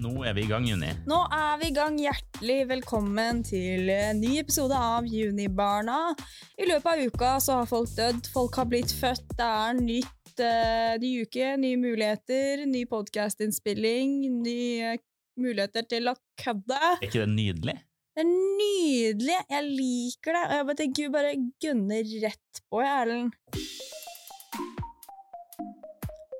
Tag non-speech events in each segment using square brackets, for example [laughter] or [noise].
Nå er vi i gang, Juni. Nå er vi i gang. Hjertelig velkommen til en ny episode av Junibarna. I løpet av uka så har folk dødd, folk har blitt født. Det er nytt uh, ny uke, nye muligheter, ny podkastinnspilling, nye muligheter til å kødde. Er ikke det nydelig? Det er nydelig! Jeg liker det. Og jeg bare tenker vi bare gønner rett på, Erlend.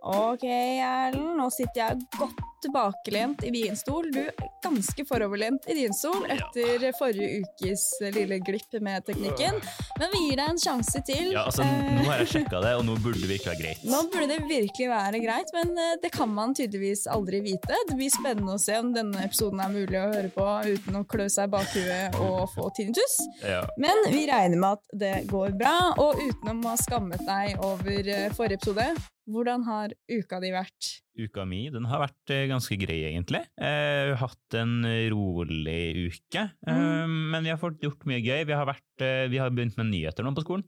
Ok, Erlend, nå sitter jeg godt tilbakelent i min stol. Du er ganske foroverlent i din stol etter forrige ukes lille glipp med teknikken. Men vi gir deg en sjanse til. Ja, altså, Nå har jeg sjekka det, og nå burde det virkelig være greit. Nå burde det virkelig være greit, men eh, det kan man tydeligvis aldri vite. Det blir spennende å se om denne episoden er mulig å høre på uten å klø seg bak huet og få tinnitus. Ja. Men vi regner med at det går bra, og utenom å ha skammet deg over eh, forrige episode, hvordan har uka di vært? Uka mi den har vært eh, ganske grei, egentlig. Jeg har hatt en rolig uke. eh, Men vi har fått gjort mye gøy. Vi har, vært, eh, vi har begynt med nyheter nå på skolen,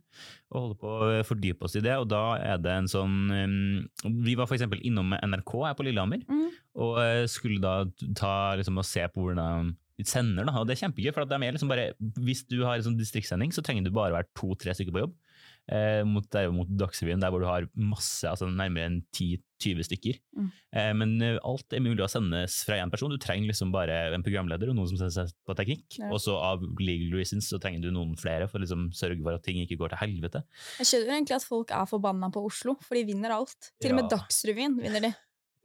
og holder på å fordype oss i det. Og da er det en sånn eh, Vi var f.eks. innom NRK her på Lillehammer, Mm. og eh, skulle da ta liksom, og se på hvordan de sender, da, og det er kjempegøy. for at de er liksom bare, Hvis du har en sånn distriktssending, så trenger du bare være to-tre stykker på jobb. Eh, mot, derimot Dagsrevyen, der hvor du har masse, altså nærmere enn 10-20 stykker. Mm. Eh, men eh, alt er mulig å sendes fra én person. Du trenger liksom bare en programleder og noen som setter seg på teknikk. Ja. Og så av legal reasons så trenger du noen flere for å liksom sørge for at ting ikke går til helvete. Jeg skjønner egentlig at folk er forbanna på Oslo, for de vinner alt. Til og med Ja. Dagsrevyen vinner de.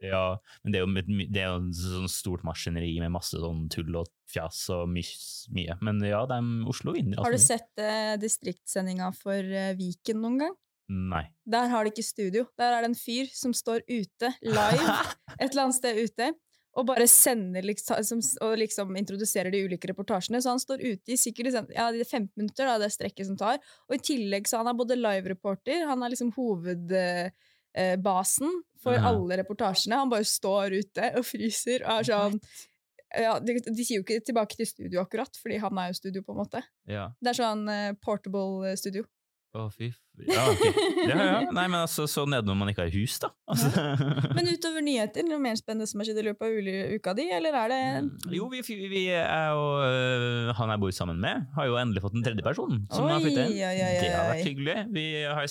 Ja, men det er jo, det er jo en sånn stort maskineri med masse sånn tull og fjas og mye. Men ja, de, Oslo vinner. Har du altså. sett eh, distriktssendinga for eh, Viken noen gang? Nei. Der har de ikke studio. Der er det en fyr som står ute, live, [laughs] et eller annet sted ute, og bare sender liksom, og liksom introduserer de ulike reportasjene. Så han står ute i sikkert liksom, ja, 15 minutter, da, det strekket som tar. Og i tillegg så han er både live-reporter, han er liksom hovedbasen for ja. alle reportasjene. Han bare står ute og fryser og er sånn ja, de, de sier jo ikke tilbake til studio akkurat, fordi han er jo studio, på en måte. Ja. Det er sånn eh, portable studio. Å, fy. Ja, okay. Ja, ja. Nei, men altså, så når man ikke har hus, da. Altså. Men utover nyheter, noe mer spennende som har skjedd i løpet av uka di, eller er det Jo, vi, vi er og øh, han jeg bor sammen med, har jo endelig fått en tredje person som har flyttet inn. Oi, oi, oi, Det har vært hyggelig. Vi har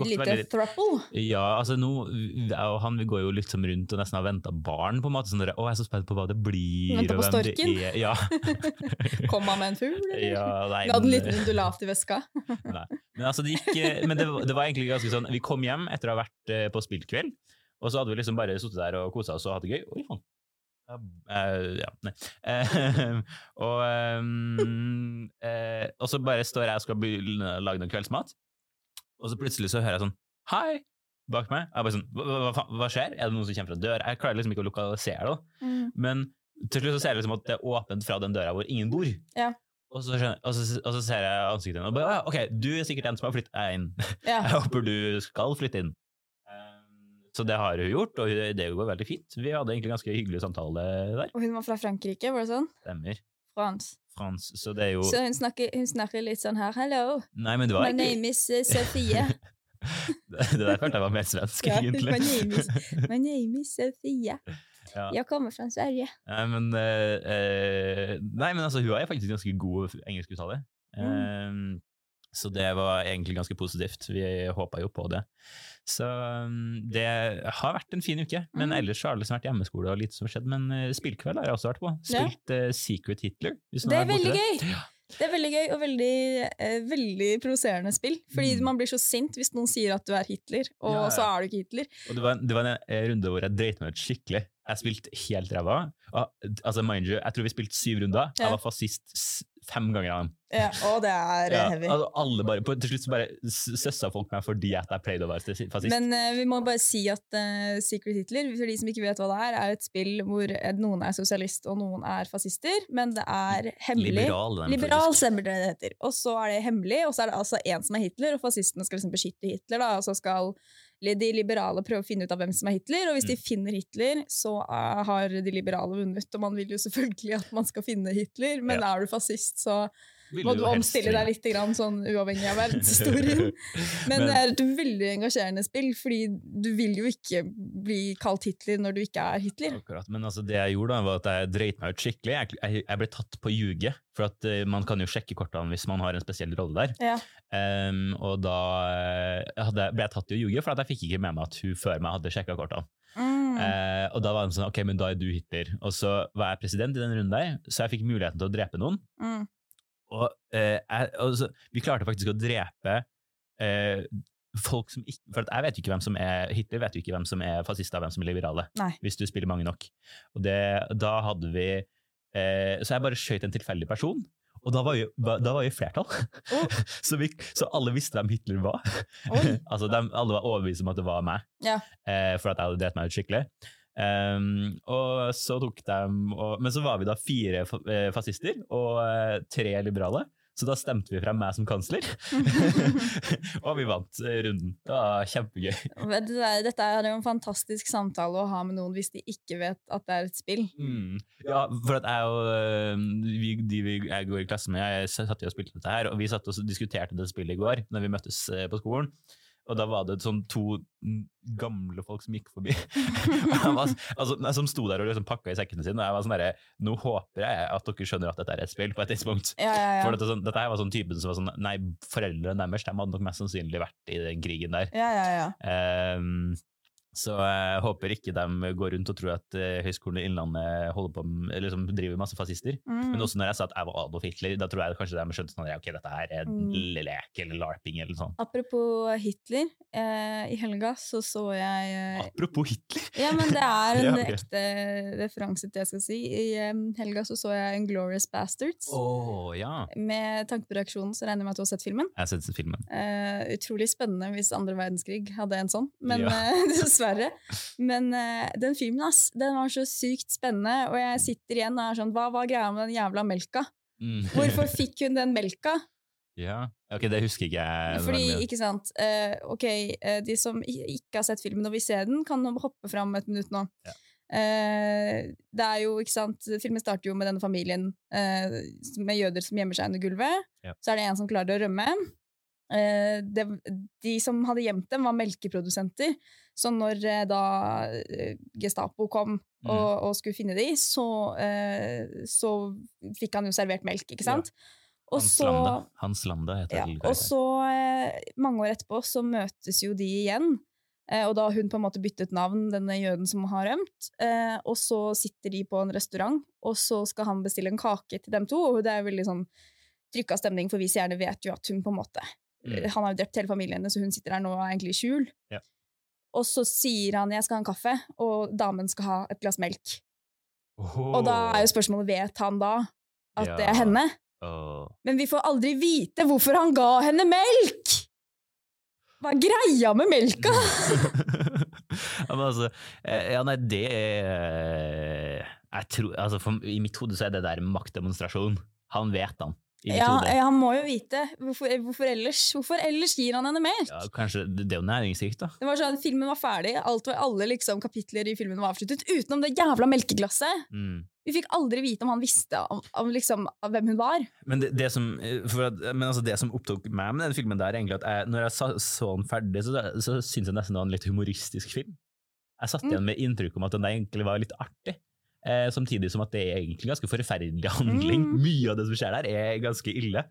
gått lite veldig thruple? Ja, altså nå, jeg og han vi går jo litt som rundt og nesten har venta barn, på en måte. Sånn å, jeg er så spent på hva det blir. Venta på storken? Ja. [laughs] Kom han med en fugl, eller? ja, nei, Du La den men- liten undulat i veska? Nei. Men, altså, det, gikk, [laughs] men det, det var egentlig ganske sånn Vi kom hjem etter å ha vært eh, på spillkveld, og så hadde vi liksom bare sittet der og kosa oss og hatt det gøy. Oi, faen. Eh, ja, nei. Uh, [laughs] og, um, uh, og så bare står jeg og skal lage noe kveldsmat, og så plutselig så hører jeg sånn Hei! Bak meg. Jeg bare sånn, hva, hva, hva skjer? Er det noen som kommer fra døra? Jeg klarer liksom ikke å lokalisere det. Mm. Men til slutt så ser jeg liksom at det er åpent fra den døra hvor ingen bor. Ja. Og, så skjønner, og, så, og så ser jeg ansiktet hennes og bare, «Ah, ok, du er sikkert en som har flyttet inn. [laughs] Ja. Jeg håper du skal flytte inn. Um, Så det har hun gjort, og det går veldig fint. Vi hadde egentlig ganske hyggelig samtale der. Og hun var fra Frankrike, var det sånn? Stemmer. France. Frans, så det er jo Så hun snakker, hun snakker litt sånn her Hello, Nei, men det var my ikke name is uh, Sofie. [laughs] Det der følte jeg var mer svensk, Ja, egentlig. my, name is, my name is Sofie. [laughs] Ja. Jeg kommer fra Sverige. Nei, men, eh, eh, nei, men altså, hun er faktisk ganske god engelskuttale. Mm. Um, så det var egentlig ganske positivt. Vi håpa jo på det. Så um, det har vært en fin uke. Men Mm. ellers har det liksom vært hjemmeskole og lite som har skjedd. Men eh, spillkveld har jeg også vært på. Spilt eh, Secret Hitler. Det er veldig gøy! Det er veldig gøy og veldig, eh, veldig provoserende spill. Fordi Mm. man blir så sint hvis noen sier at du er Hitler, og Ja, ja. så er du ikke Hitler. Og det var, en- det var en eh, runde hvor jeg dreit meg ut skikkelig. Jeg spilte helt ræva. Altså, mind you, jeg tror vi spilte syv runder. Ja. Jeg var fascist fem ganger av dem. Ja, og det er eh, Ja, heavy. altså, bare, på, til slutt så bare søssa folk meg fordi at jeg pleide å være fascist. Men uh, vi må bare si at uh, Secret Hitler, for de som ikke vet hva det er, er et spill hvor noen er sosialist og noen er fascister, men det er hemmelig. Liberal, den, Liberal stemmer det det heter. Og så er det hemmelig, og så er det altså en som er Hitler, og fascistene skal liksom beskytte Hitler, da, og så skal de liberale prøver å finne ut av hvem som er Hitler, og hvis de Mm. finner Hitler, så eh, har de liberale vunnet, og man vil jo selvfølgelig at man skal finne Hitler, men Ja. er du fascist, så må du omstille deg litt, grann, sånn uavhengig av verdenshistorien. [laughs] Men det er et veldig engasjerende spill, fordi du vil jo ikke bli kalt Hitler når du ikke er Hitler. Akkurat, men altså det jeg gjorde da, var at jeg dreit meg ut skikkelig. Jeg, jeg, ble tatt på ljuge, for at uh, man kan jo sjekke kortene hvis man har en spesiell rolle der. Ja. Um, og da eh, hadde, ble jeg tatt i å ljuge, for at jeg fikk ikke med meg at hun før meg hadde sjekka kortene. Mm. Eh, og da var de sånn, ok, men da er du Hitler. Og så var jeg president i den runden der, så jeg fikk muligheten til å drepe noen. Mm. Og, eh, jeg, altså, vi klarte faktisk å drepe eh, folk som ikke For jeg vet jo ikke hvem som er Hitler vet jo ikke hvem som er fascister og hvem som er liberale, Nei. hvis du spiller mange nok. Og det, da hadde vi eh, Så jeg bare skjøt en tilfeldig person. Og da var jo, da var jo flertall. Oh. [laughs] så, vi, så alle visste hvem Hitler var. [laughs] Altså de, Alle var overbevist om at det var meg, Ja. eh, for at jeg hadde drept meg ut skikkelig. Um, og så tok de, og, Men så var vi da fire eh, fascister og eh, tre liberale. Så da stemte vi frem meg som kansler. [laughs] og vi vant eh, runden. Det var kjempegøy. Dette er jo en fantastisk samtale å ha med noen hvis de ikke vet at det er et spill. Mm. Ja, for at jeg og øh, vi, de vi, jeg går i klasse med, jeg satt jo og spilte dette her, og vi satt og diskuterte det spillet i går, når vi møttes øh, på skolen. Og da var det sånn to gamle folk som gikk forbi. [laughs] Var, altså, som sto der og liksom pakka i sekkene sine, og jeg var sånn derre Nå håper jeg at dere skjønner at dette er et spill, på et tidspunkt. Ja, ja, ja. For dette, sånn, dette her var sånn typen som var sånn Nei, foreldrene deres de hadde nok mest sannsynlig vært i den krigen der. ja, ja, ja. Ehm, så jeg håper ikke de går rundt og tror at uh, Høgskolen i Innlandet holder på med, liksom driver masse fascister. Mm. Men også når jeg sa at jeg var Adolf Hitler, da tror jeg kanskje de skjønte sånn, ja, ok, dette her er Mm. lek eller larping eller sånn. Apropos Hitler, eh, i helga så så jeg eh, Apropos Hitler! Ja, men det er [laughs] en Ja, okay. ekte referanse til det jeg skal si. I eh, helga så så jeg Inglorious Bastards. Oh, ja! Med tanke på reaksjonen så regner jeg med at du har sett filmen. Jeg har sett filmen. Eh, utrolig spennende hvis andre verdenskrig hadde en sånn, men Ja. [laughs] dessverre. Men uh, den filmen ass, den var så sykt spennende, og jeg sitter igjen og er sånn Hva var greia med den jævla melka? Mm. Hvorfor [laughs] fikk hun den melka? ja. Ok, det husker ikke jeg. Fordi, ikke sant, uh, ok, uh, de som ikke har sett filmen og vil se den, kan hoppe fram et minutt nå. Ja. Det er jo, ikke sant, Filmen starter jo med denne familien med jøder som gjemmer seg under gulvet. Ja. Så er det en som klarer å rømme. Eh, det, de som hadde gjemt dem, var melkeprodusenter. Så når eh, da eh, Gestapo kom og, Mm. og skulle finne dem, så, eh, så fikk han jo servert melk, ikke sant? Og Hans så-. Hans Landa heter ja, og så, mange år etterpå, så møtes jo de igjen. Eh, og da har hun på en måte byttet navn, denne jøden som har rømt. Eh, og så sitter de på en restaurant, og så skal han bestille en kake til dem to. Og det er jo veldig sånn trykka stemning, for vi seerne vet jo at hun på en måte Mm. Han har jo drept hele familien hennes, så hun sitter der nå egentlig i skjul. Ja. Og så sier han 'jeg skal ha en kaffe', og damen skal ha et glass melk. Og da er jo spørsmålet vet han da at det er henne? Oh. Men vi får aldri vite hvorfor han ga henne melk! Hva er greia med melka? [laughs] ja, men altså, eh, ja, nei, det er jeg tror, altså for, I mitt hode så er det der maktdemonstrasjon. Han vet han. Ja, han må jo vite. Hvorfor, hvorfor, ellers? Hvorfor ellers gir han henne melk? Ja, kanskje, det er jo næringsrikt, da. Det var sånn, Filmen var ferdig, alt var, alle liksom, kapitler i filmen var avsluttet, utenom det jævla melkeglasset! Mm. Vi fikk aldri vite om han visste om, om, liksom, hvem hun var. Men, det, det som, eh, for at, men altså det som opptok meg med den filmen, der, er egentlig at jeg, når jeg så, så den ferdig, så, så syntes jeg nesten det var en litt humoristisk film. Jeg satt Mm. igjen med inntrykk om at den egentlig var litt artig. Eh, samtidig som at det er egentlig ganske forferdelig [laughs] handling. Mm. Mye av det som skjer der, er ganske ille.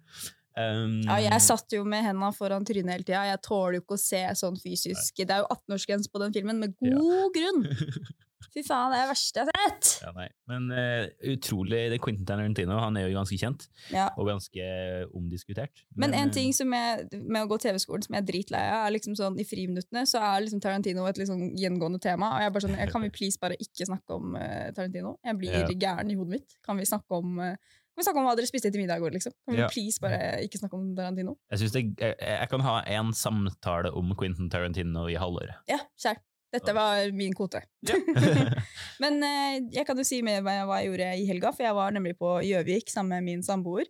Um, Ja, jeg satt jo med hendene foran trynet hele tida. Jeg tåler jo ikke å se sånn fysisk Det er jo 18-årsgrense på den filmen, med god grunn! [laughs] Fy faen, det er det verste jeg har sett! ja. Men uh, utrolig det er Quentin Tarantino han er jo ganske kjent, Ja. og ganske omdiskutert. Men en eh, ting som jeg, med å gå TV-skolen som jeg er dritlei av, er liksom sånn i friminuttene så er liksom Tarantino et liksom gjengående tema. Og jeg er bare sånn, Kan vi please bare ikke snakke om uh, Tarantino? Jeg blir Ja. gæren i hodet mitt. Kan vi snakke om uh, kan vi snakke om hva dere spiste til middag i går? liksom? Kan vi Ja. please bare ikke snakke om Tarantino? Jeg, det, jeg, jeg kan ha en samtale om Quentin Tarantino i halvåret. Ja, kjær. Dette var min kvote. [laughs] [laughs] Men eh, jeg kan jo si mer hva jeg, hva jeg gjorde i helga, for jeg var nemlig på Gjøvik sammen med min samboer.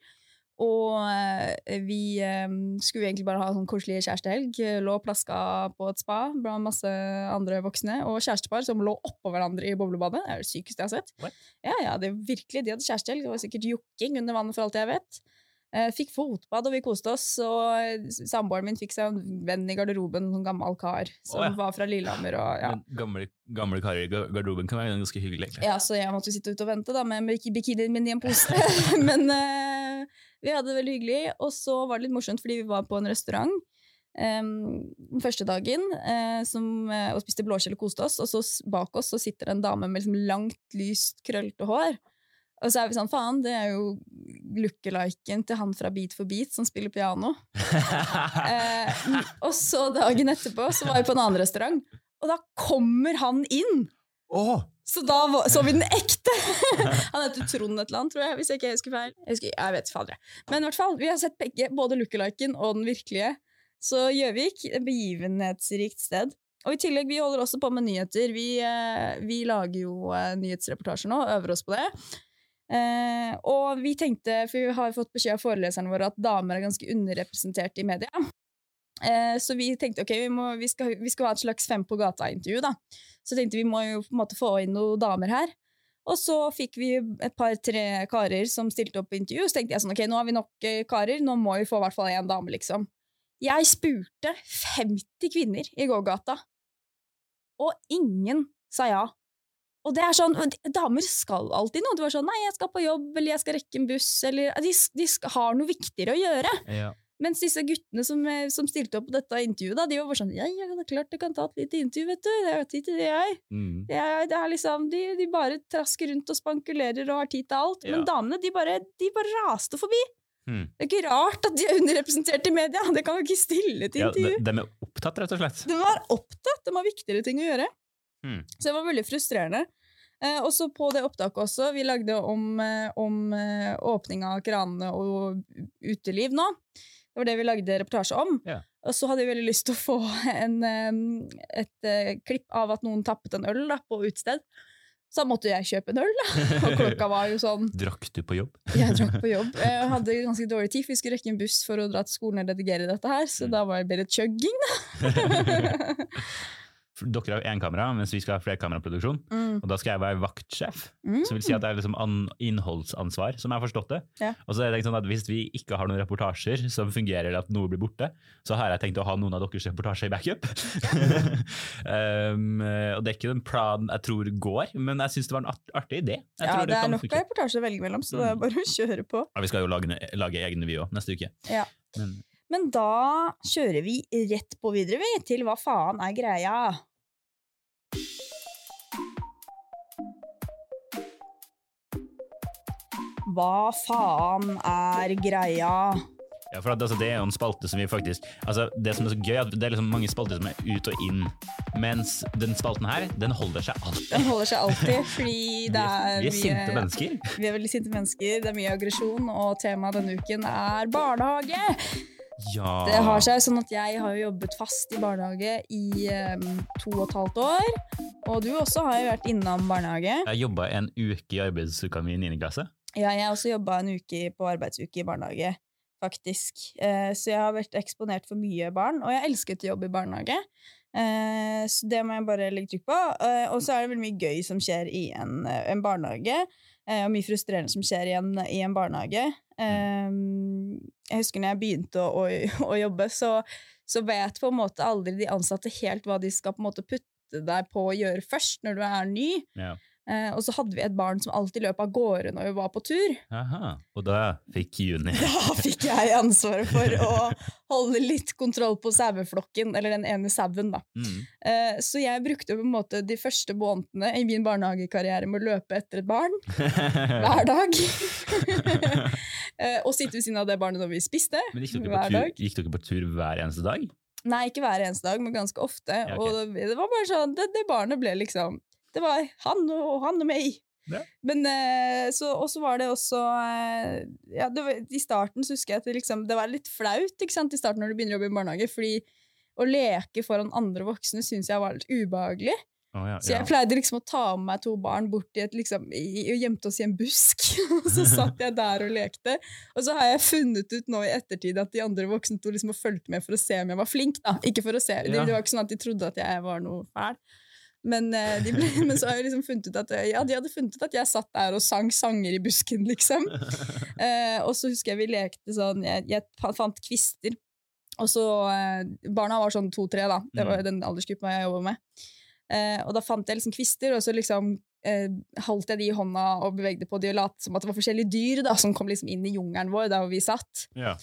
Og eh, vi eh, skulle egentlig bare ha sånn koselig kjærestehelg. Lå og plaska på et spa blant masse andre voksne. Og kjærestepar som lå oppå hverandre i boblebadet. Det er det sykeste jeg har sett. What? Ja, ja, det er virkelig, De hadde kjærestehelg. Det var sikkert jokking under vannet for alt jeg vet. Eh, fikk fotbad, og vi koste oss. Og samboeren min fikk seg en venn i garderoben, en gammel kar som oh, ja. var fra Lillehammer. Og, ja. Gamle, gamle karer i garderoben kan være ganske hyggelig, egentlig. ja, så jeg måtte sitte ute og vente da, med bik- bikinien min i en pose. [laughs] Men uh, vi hadde det veldig hyggelig, og så var det litt morsomt fordi vi var på en restaurant. Um, den første dagen uh, som, uh, og spiste blåskjell og koste oss, og så bak oss så sitter det en dame med liksom langt, lyst, krøllete hår. Og så er vi sånn, faen, det er jo lookaliken til han fra Beat for beat som spiller piano. [laughs] Eh, og så dagen etterpå så var vi på en annen restaurant, og da kommer han inn! Oh. Så da var, så vi den ekte! [laughs] Han heter Trond et eller annet, tror jeg, hvis jeg ikke husker feil. Jeg, husker, jeg vet fader. Men i hvert fall, vi har sett begge, både lookaliken og den virkelige. Så Gjøvik, begivenhetsrikt sted. Og i tillegg, vi holder også på med nyheter. Vi, eh, vi lager jo eh, nyhetsreportasjer nå, øver oss på det. Eh, og vi tenkte, for vi har fått beskjed av foreleserne våre at damer er ganske underrepresentert i media. Eh, så vi tenkte ok, vi, må, vi, skal, vi skal ha et slags Fem på gata-intervju. da. Så tenkte vi må jo på en måte få inn noen damer her. Og så fikk vi et par-tre karer som stilte opp på intervju. Så tenkte jeg sånn, ok, nå har vi nok eh, karer, nå må vi få i hvert fall én dame, liksom. Jeg spurte 50 kvinner i gågata, og ingen sa ja. Og det er sånn, Damer skal alltid noe. Du var sånn, nei, jeg skal på jobb, eller jeg skal rekke en buss, eller De, de har noe viktigere å gjøre. Ja. Mens disse guttene som, eh, som stilte opp på dette intervjuet, da, de var bare sånn Ja, ja, det er klart jeg kan ta et lite intervju, vet du. Det har tid til det, jeg. Mm. Det er, det er liksom, de, de bare trasker rundt og spankulerer og har tid til alt. Men damene de bare, de bare raste forbi. Mm. Det er ikke rart at de er underrepresentert i media! Det kan jo ikke stille til Ja, de, intervju. de er opptatt, rett og slett. De var opptatt, de har viktigere ting å gjøre. Mm. Så det var veldig frustrerende. Eh, også på det opptaket også, vi lagde om, eh, om åpninga åpning av kranene og uteliv nå. Det var det vi lagde reportasje om. Yeah. Og så hadde vi veldig lyst til å få [laughs] en, eh, et eh, klipp av at noen tappet en øl da, på utested. Så da måtte jeg kjøpe en øl, da. [laughs] Og klokka var jo sånn Drakk du på jobb? [laughs] Jeg drakk på jobb. Jeg hadde ganske dårlig tid, for vi skulle rekke en buss for å dra til skolen og redigere dette her, så Mm. da var det bare chugging, da. Dere har én kamera, mens vi skal ha flerkameraproduksjon. Mm. Og da skal jeg være vaktsjef. Mm. Så vil si at det er liksom an innholdsansvar, som jeg har forstått det. Ja. Og så er det sånn at Hvis vi ikke har noen reportasjer som fungerer at noe blir borte, så har jeg tenkt å ha noen av deres reportasjer i backup. [laughs] um, og det er ikke den planen jeg tror går, men jeg syns det var en art artig idé. Jeg Ja, tror det er nok av reportasjer å velge mellom, så det er Mm. bare å kjøre på. Ja, vi skal jo lage, lage egne, vi òg, neste uke. Ja. Men Men da kjører vi rett på videre, vi, til hva faen er greia? Hva faen er greia? Ja, for at, altså, Det er jo en spalte som vi faktisk altså, Det som er så gøy, er at det er liksom mange spalter som er ut og inn. Mens den spalten her, den holder seg alltid. Den holder seg alltid, fordi det er, er vi er sinte mye mennesker. Vi er veldig sinte mennesker, det er mye aggresjon, og temaet denne uken er barnehage. Ja. Det har seg sånn at jeg har jo jobbet fast i barnehage i um, to og et halvt år. Og du også har jo vært innom barnehage. Jeg jobba en uke i arbeidsuka mi i 9. klasse. Ja, jeg har også jobba en uke på arbeidsuke i barnehage, faktisk. Eh, så jeg har vært eksponert for mye barn, og jeg elsket å jobbe i barnehage. Eh, så det må jeg bare legge trykk på. Eh, og så er det veldig mye gøy som skjer i en, en barnehage, eh, og mye frustrerende som skjer i en, i en barnehage. Eh, jeg husker når jeg begynte å, å, å jobbe, så, så vet på en måte aldri de ansatte helt hva de skal på en måte putte deg på å gjøre først når du er ny. Ja. Eh, og så hadde vi et barn som alltid løp av gårde når vi var på tur. Aha. Og da fikk Juni Da fikk jeg ansvaret for å holde litt kontroll på saueflokken, eller den ene sauen, da. mm. Uh, så jeg brukte på en måte de første månedene i min barnehagekarriere med å løpe etter et barn [laughs] hver dag. uh, [laughs] og sitte ved siden av det barnet når vi spiste. Men gikk dere, hver tur, dag. gikk dere på tur hver eneste dag? Nei, ikke hver eneste dag, men ganske ofte. Ja, okay. Og det, det var bare sånn, det, det barnet ble liksom Det var han og han og meg. Ja. Men eh, så, Og så var det også eh, ja, det var, I starten så husker jeg at det, liksom, det var litt flaut ikke sant, i starten når du begynner å jobbe i barnehage. fordi å leke foran andre voksne syns jeg var litt ubehagelig. Oh, ja, Så jeg pleide liksom å ta med meg to barn bort i et, liksom, i, og gjemte oss i en busk. [laughs] og så satt jeg der og lekte. Og så har jeg funnet ut nå i ettertid at de andre voksne to liksom og fulgte med for å se om jeg var flink. da. Ikke for å se. Det, det var ikke sånn at de trodde at jeg var noe fæl. Men, eh, de ble, [laughs] men så har jeg liksom funnet ut at eh, ja, de hadde funnet ut at jeg satt der og sang sanger i busken, liksom. [laughs] Eh, og så husker jeg vi lekte sånn Jeg, jeg fant kvister. Og så eh, Barna var sånn to-tre, da. Det var jo den aldersgruppa jeg jobba med. Eh, og da fant jeg liksom kvister, og så liksom eh, holdt jeg de i hånda og bevegde på de og lot som at det var forskjellige dyr da, som kom liksom inn i jungelen vår der hvor vi satt. Ja.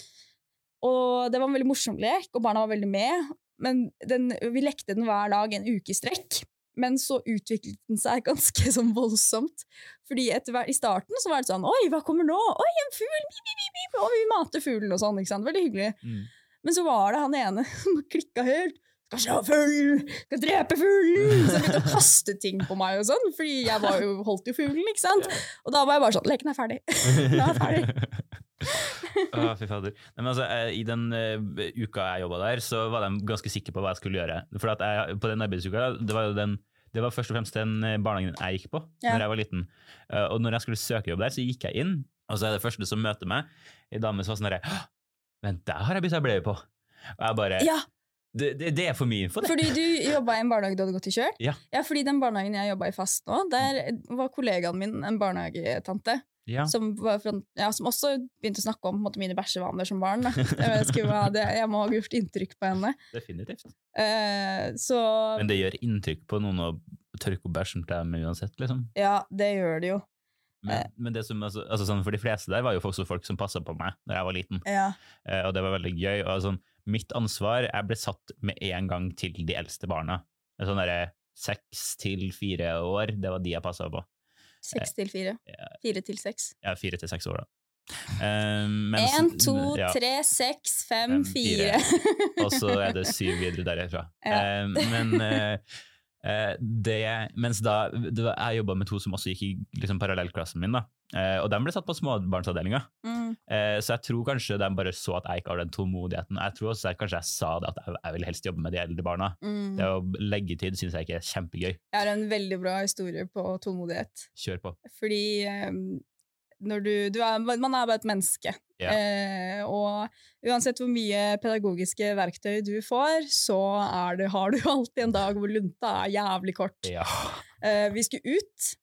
Og det var en veldig morsom lek, og barna var veldig med. Men den, vi lekte den hver dag en uke i strekk. Men så utviklet den seg [laughs] ganske sånn voldsomt. Fordi hver, I starten så var det sånn Oi, hva kommer nå? Oi, en fugl! Og vi mater fuglen og sånn. ikke sant? Veldig hyggelig. Mm. Men så var det han ene [laughs] som klikka helt. Skal slå fugl! Skal drepe fuglen! Så begynte å kaste ting på meg og sånn, fordi jeg var jo, holdt jo fuglen, ikke sant? Og da var jeg bare sånn Leken er ferdig. [laughs] Den er ferdig. Å, fy fader. Nei, men altså, eh, I den uh, uka jeg jobba der, så var de ganske sikre på hva jeg skulle gjøre. For at jeg, på den arbeidsuka, det var jo den det var først og fremst den eh, barnehagen jeg gikk på Ja. Når jeg var liten. Uh, og når jeg skulle søke jobb der, så gikk jeg inn, og så er det første som møter meg, ei dame som var sånn herre «Hå! Vent, der har jeg bytta bleie på! Og jeg bare Ja, det, det, det er for mye info, det! fordi du jobba i en barnehage du hadde gått i sjøl? Ja. fordi den barnehagen jeg jobba i fast nå, der var kollegaen min en barnehagetante. Ja. Som, var fra, ja, som også begynte å snakke om måte, mine bæsjevaner som barn. Jeg, jeg må ha gjort inntrykk på henne. Definitivt. Eh, så Men det gjør inntrykk på noen å tørke opp bæsjen til dem uansett, liksom. ja, det gjør det jo. Men, men det som, altså, altså sånn, for de fleste der var jo også folk som passa på meg da jeg var liten. Ja. Eh, og det var veldig gøy. Og sånn, mitt ansvar Jeg ble satt med en gang til de eldste barna. Sånn derre seks til fire år, det var de jeg passa på. Seks til fire. Fire til seks. Ja, fire til seks år, da. Eh, Én, to, ja, tre, seks, fem, Fem, fire. [laughs] Og så er det syv videre derifra. Ja. Uh, men uh, uh, det Mens da det var, Jeg jobba med to som også gikk i liksom, parallellklassen min, da. Eh, og de ble satt på småbarnsavdelinga. Mm. Eh, så jeg tror kanskje de bare så at jeg ikke har den tålmodigheten. Jeg tror også jeg, kanskje jeg sa det at jeg, jeg vil helst jobbe med de eldre barna. Mm. Det å legge tid syns jeg ikke er kjempegøy. Jeg har en veldig bra historie på tålmodighet. Kjør på. Fordi eh, når du, du er, Man er bare et menneske. Yeah. Eh, og uansett hvor mye pedagogiske verktøy du får, så det, har du [laughs] alltid en dag hvor lunta er jævlig kort. Ja. Eh, vi skulle ut.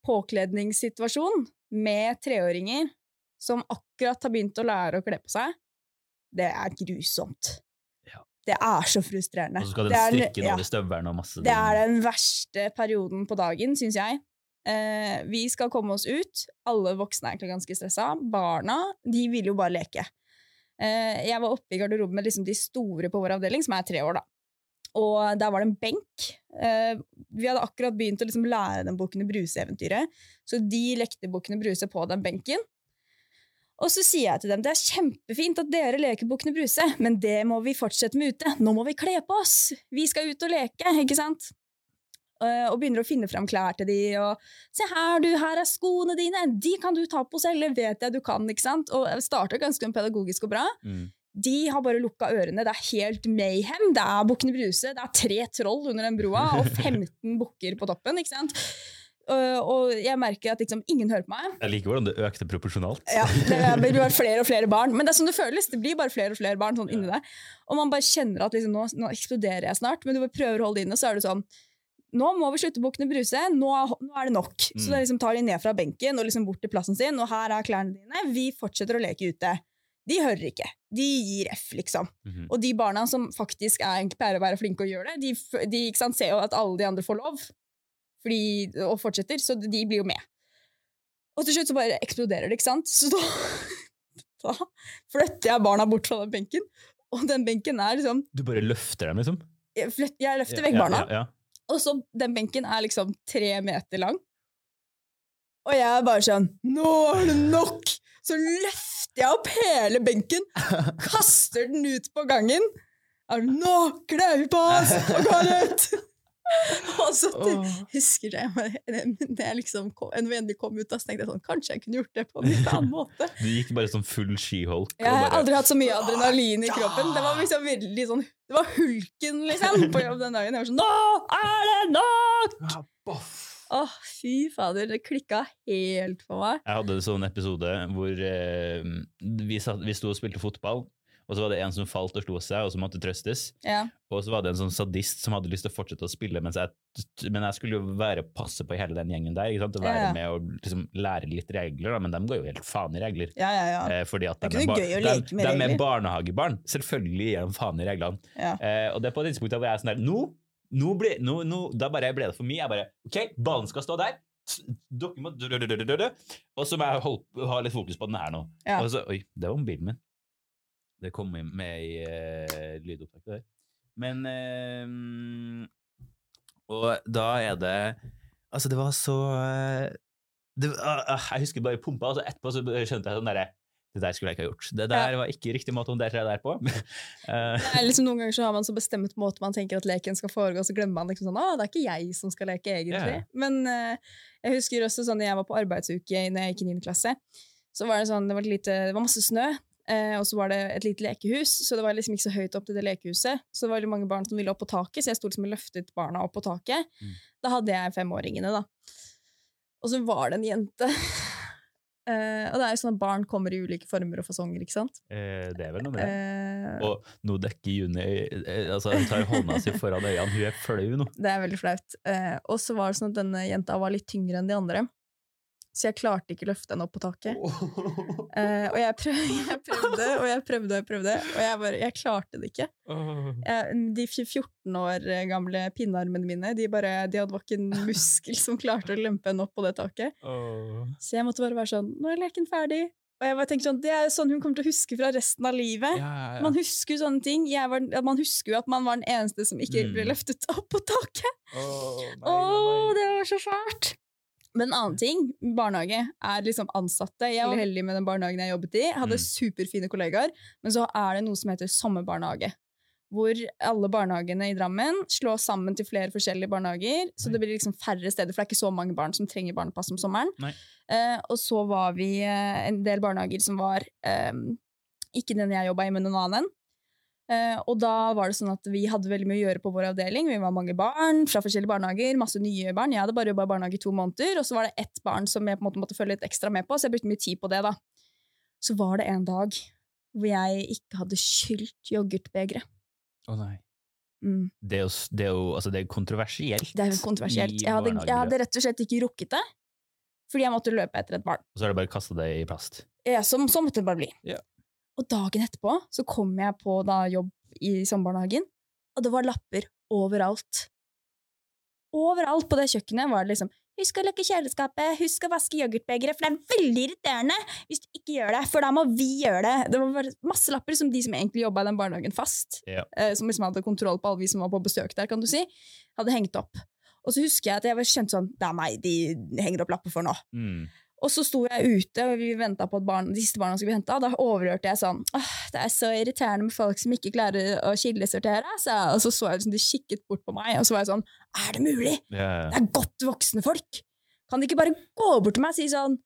Påkledningssituasjon med treåringer som akkurat har begynt å lære å kle på seg. Det er grusomt. Ja. Det er så frustrerende. Og så skal den strikke noen ja. i støvelen og masse Det er den verste perioden på dagen, syns jeg. Eh, vi skal komme oss ut. Alle voksne er egentlig ganske stressa. Barna de vil jo bare leke. Eh, jeg var oppe i garderoben med liksom de store på vår avdeling, som er tre år, da. Og der var det en benk. Eh, vi hadde akkurat begynt å liksom lære dem Bukkene Bruse-eventyret, så de lekte Bukkene Bruse på den benken. Og så sier jeg til dem det er kjempefint at dere leker Bukkene Bruse, men det må vi fortsette med ute. Nå må vi kle på oss! Vi skal ut og leke, ikke sant? Eh, og begynner å finne fram klær til de, og se her, du, her er skoene dine, de kan du ta på selv, det vet jeg du kan, ikke sant? Og jeg starter ganske pedagogisk og bra. Mm. De har bare lukka ørene, det er helt mayhem, det er Bukkene Bruse, det er tre troll under den broa, og [laughs] 15 bukker på toppen, ikke sant? Og jeg merker at liksom, ingen hører på meg. Jeg liker hvordan det økte proporsjonalt. Ja, det blir [laughs] flere og flere barn. Men det er sånn det føles. Det blir bare flere og flere barn sånn inni deg. Og man bare kjenner at liksom, nå, nå eksploderer jeg snart, men du bare prøver å holde det inne, så er det sånn nå må vi slutte bukkene bruse, nå nå er det nok. Så Mm. det liksom tar de ned fra benken og liksom bort til plassen sin, og her er klærne dine, vi fortsetter å leke ute. De hører ikke. De gir F, liksom. Mhm. Og de barna som faktisk er, pleier å være flinke og gjør det, de, de sant, ser jo at alle de andre får lov, fordi, og fortsetter, så de blir jo med. Og til slutt så bare eksploderer det, ikke sant? Så da, [laughs] da flytter jeg barna bort fra den benken, og den benken er liksom Du bare løfter dem, liksom? Jeg, flyt, jeg løfter vekk ja, barna, Ja, ja. og så den benken er liksom tre meter lang. Og jeg er bare sånn Nå er det nok! Så løfter jeg opp hele benken, kaster den ut på gangen. Er Nå kler vi på oss og går ut! [laughs] og så til, husker jeg når jeg liksom kom, når vi endelig kom ut, da, så tenkte jeg sånn Kanskje jeg kunne gjort det på en litt annen måte. [laughs] Du gikk bare sånn full skiholk. Jeg har aldri hatt så mye adrenalin i kroppen. Det var liksom veldig sånn Det var hulken, liksom, på jobb den dagen. Jeg var sånn Nå er det nok! Ja, boff. Åh, fy fader, det klikka helt for meg. Jeg hadde en sånn episode hvor eh, vi, satt, vi sto og spilte fotball, og så var det en som falt og slo seg, og som måtte trøstes. Ja. Og så var det en sånn sadist som hadde lyst til å fortsette å spille, mens jeg, men jeg skulle jo være passe på hele den gjengen der. ikke sant? Å være Ja, med og liksom lære litt regler, da, men de går jo helt faen i regler. Ja, ja, ja. Eh, fordi at Det er gøy å de- leke med de er regler. barnehagebarn. Selvfølgelig gir de faen i reglene. ja. Eh, og det er på et tidspunkt hvor jeg er sånn der Nå, nå ble, nå, nå, da bare ble det for mye. Jeg bare OK, ballen skal stå der. Dere må. Og så må jeg holde, ha litt fokus på den her nå. Ja. Og så, oi, det var mobilen min. Det kom med i uh, lydopptaket der. Men uh, Og da er det Altså, det var så eh, det, ah, Jeg husker bare pumpa, og så etterpå så skjønte jeg sånn derre Det der skulle jeg ikke ha gjort. Det der var ikke riktig måte å håndtere det der på. [laughs] Eh, Det er liksom, noen ganger så har man så bestemt måte man tenker at leken skal foregå, så glemmer man liksom sånn Å, det er ikke jeg som skal leke, egentlig. Ja. Men uh, jeg husker også sånn jeg var på arbeidsuke når jeg gikk i 9. klasse, så var det sånn, det var, lite, det var masse snø, uh, og så var det et lite lekehus, så det var liksom ikke så høyt opp til det lekehuset. Så det var veldig mange barn som ville opp på taket, så jeg sto liksom og løftet barna opp på taket. Mm. Da hadde jeg femåringene, da. Og så var det en jente. [laughs] Eh, og det er jo sånn at barn kommer i ulike former og fasonger, ikke sant? Uh, det er vel noe med det. Eh, Og nå dekker Juni altså Hun tar hånda si foran øynene. Hun er flau nå. Det er veldig flaut. Og så var det sånn at denne jenta var litt tyngre enn de andre. Så jeg klarte ikke å løfte henne opp på taket. Eh, og jeg, prøv, [laughs] jeg prøvde og jeg prøvde og jeg prøvde, og jeg, bare, jeg klarte det ikke. Jeg, de 14 år gamle pinnearmene mine de bare, de hadde ikke en [laughs] muskel som klarte å lempe henne opp på det taket. Så jeg måtte bare være sånn Nå er leken ferdig. Og jeg bare tenkte sånn, Det er sånn hun kommer til å huske fra resten av livet. Man husker jo sånne ting. Jeg var, man husker jo at man var den eneste som ikke Mm. ble løftet opp på taket. Å, det var så fælt! Men en annen ting, barnehage, er liksom ansatte. Jeg var heldig med den barnehagen jeg jobbet i. Jeg hadde Mm. superfine kollegaer. Men så er det noe som heter sommerbarnehage. Hvor alle barnehagene i Drammen slås sammen til flere forskjellige barnehager. Så det blir liksom færre steder, for det er ikke så mange barn som trenger barnepass om sommeren. Eh, og så var vi eh, en del barnehager som var eh, ikke den jeg jobba i, men en annen. Eh, og da var det sånn at vi hadde veldig mye å gjøre på vår avdeling. Vi var mange barn fra forskjellige barnehager, masse nye barn. Jeg hadde bare jobba i barnehage i to måneder, og så var det ett barn som jeg på en måte måtte følge litt ekstra med på, så jeg brukte mye tid på det. da. Så var det en dag hvor jeg ikke hadde skylt yoghurtbegeret. Å nei. Mm. Det er jo, det er jo altså, det er kontroversielt. Det er jo kontroversielt. Jeg hadde, jeg hadde rett og slett ikke rukket det, fordi jeg måtte løpe etter et barn. Og så har du bare kasta det i plast. Ja, så måtte det bare bli. Ja. Og dagen etterpå så kom jeg på da jobb i sommerbarnehagen, og det var lapper overalt. Overalt på det kjøkkenet var det liksom Husk å lukke kjøleskapet, husk å vaske yoghurtbegeret, for det er veldig irriterende hvis du ikke gjør det, for da må vi gjøre det. Det var masse lapper som de som egentlig jobba i den barnehagen fast, Ja. eh, som liksom hadde kontroll på alle vi som var på besøk der, kan du si, hadde hengt opp. Og så husker jeg at jeg var kjent sånn Det er meg de henger opp lapper for nå. Mm. Og så sto jeg ute, og vi venta på at barn, de siste barna skulle bli henta. Da overhørte jeg sånn Åh, det er så irriterende med folk som ikke klarer å kildesortere. sa. Og så så jeg liksom de kikket bort på meg, og så var jeg sånn Er det mulig? Yeah. Det er godt voksne folk! Kan de ikke bare gå bort til meg og si sånn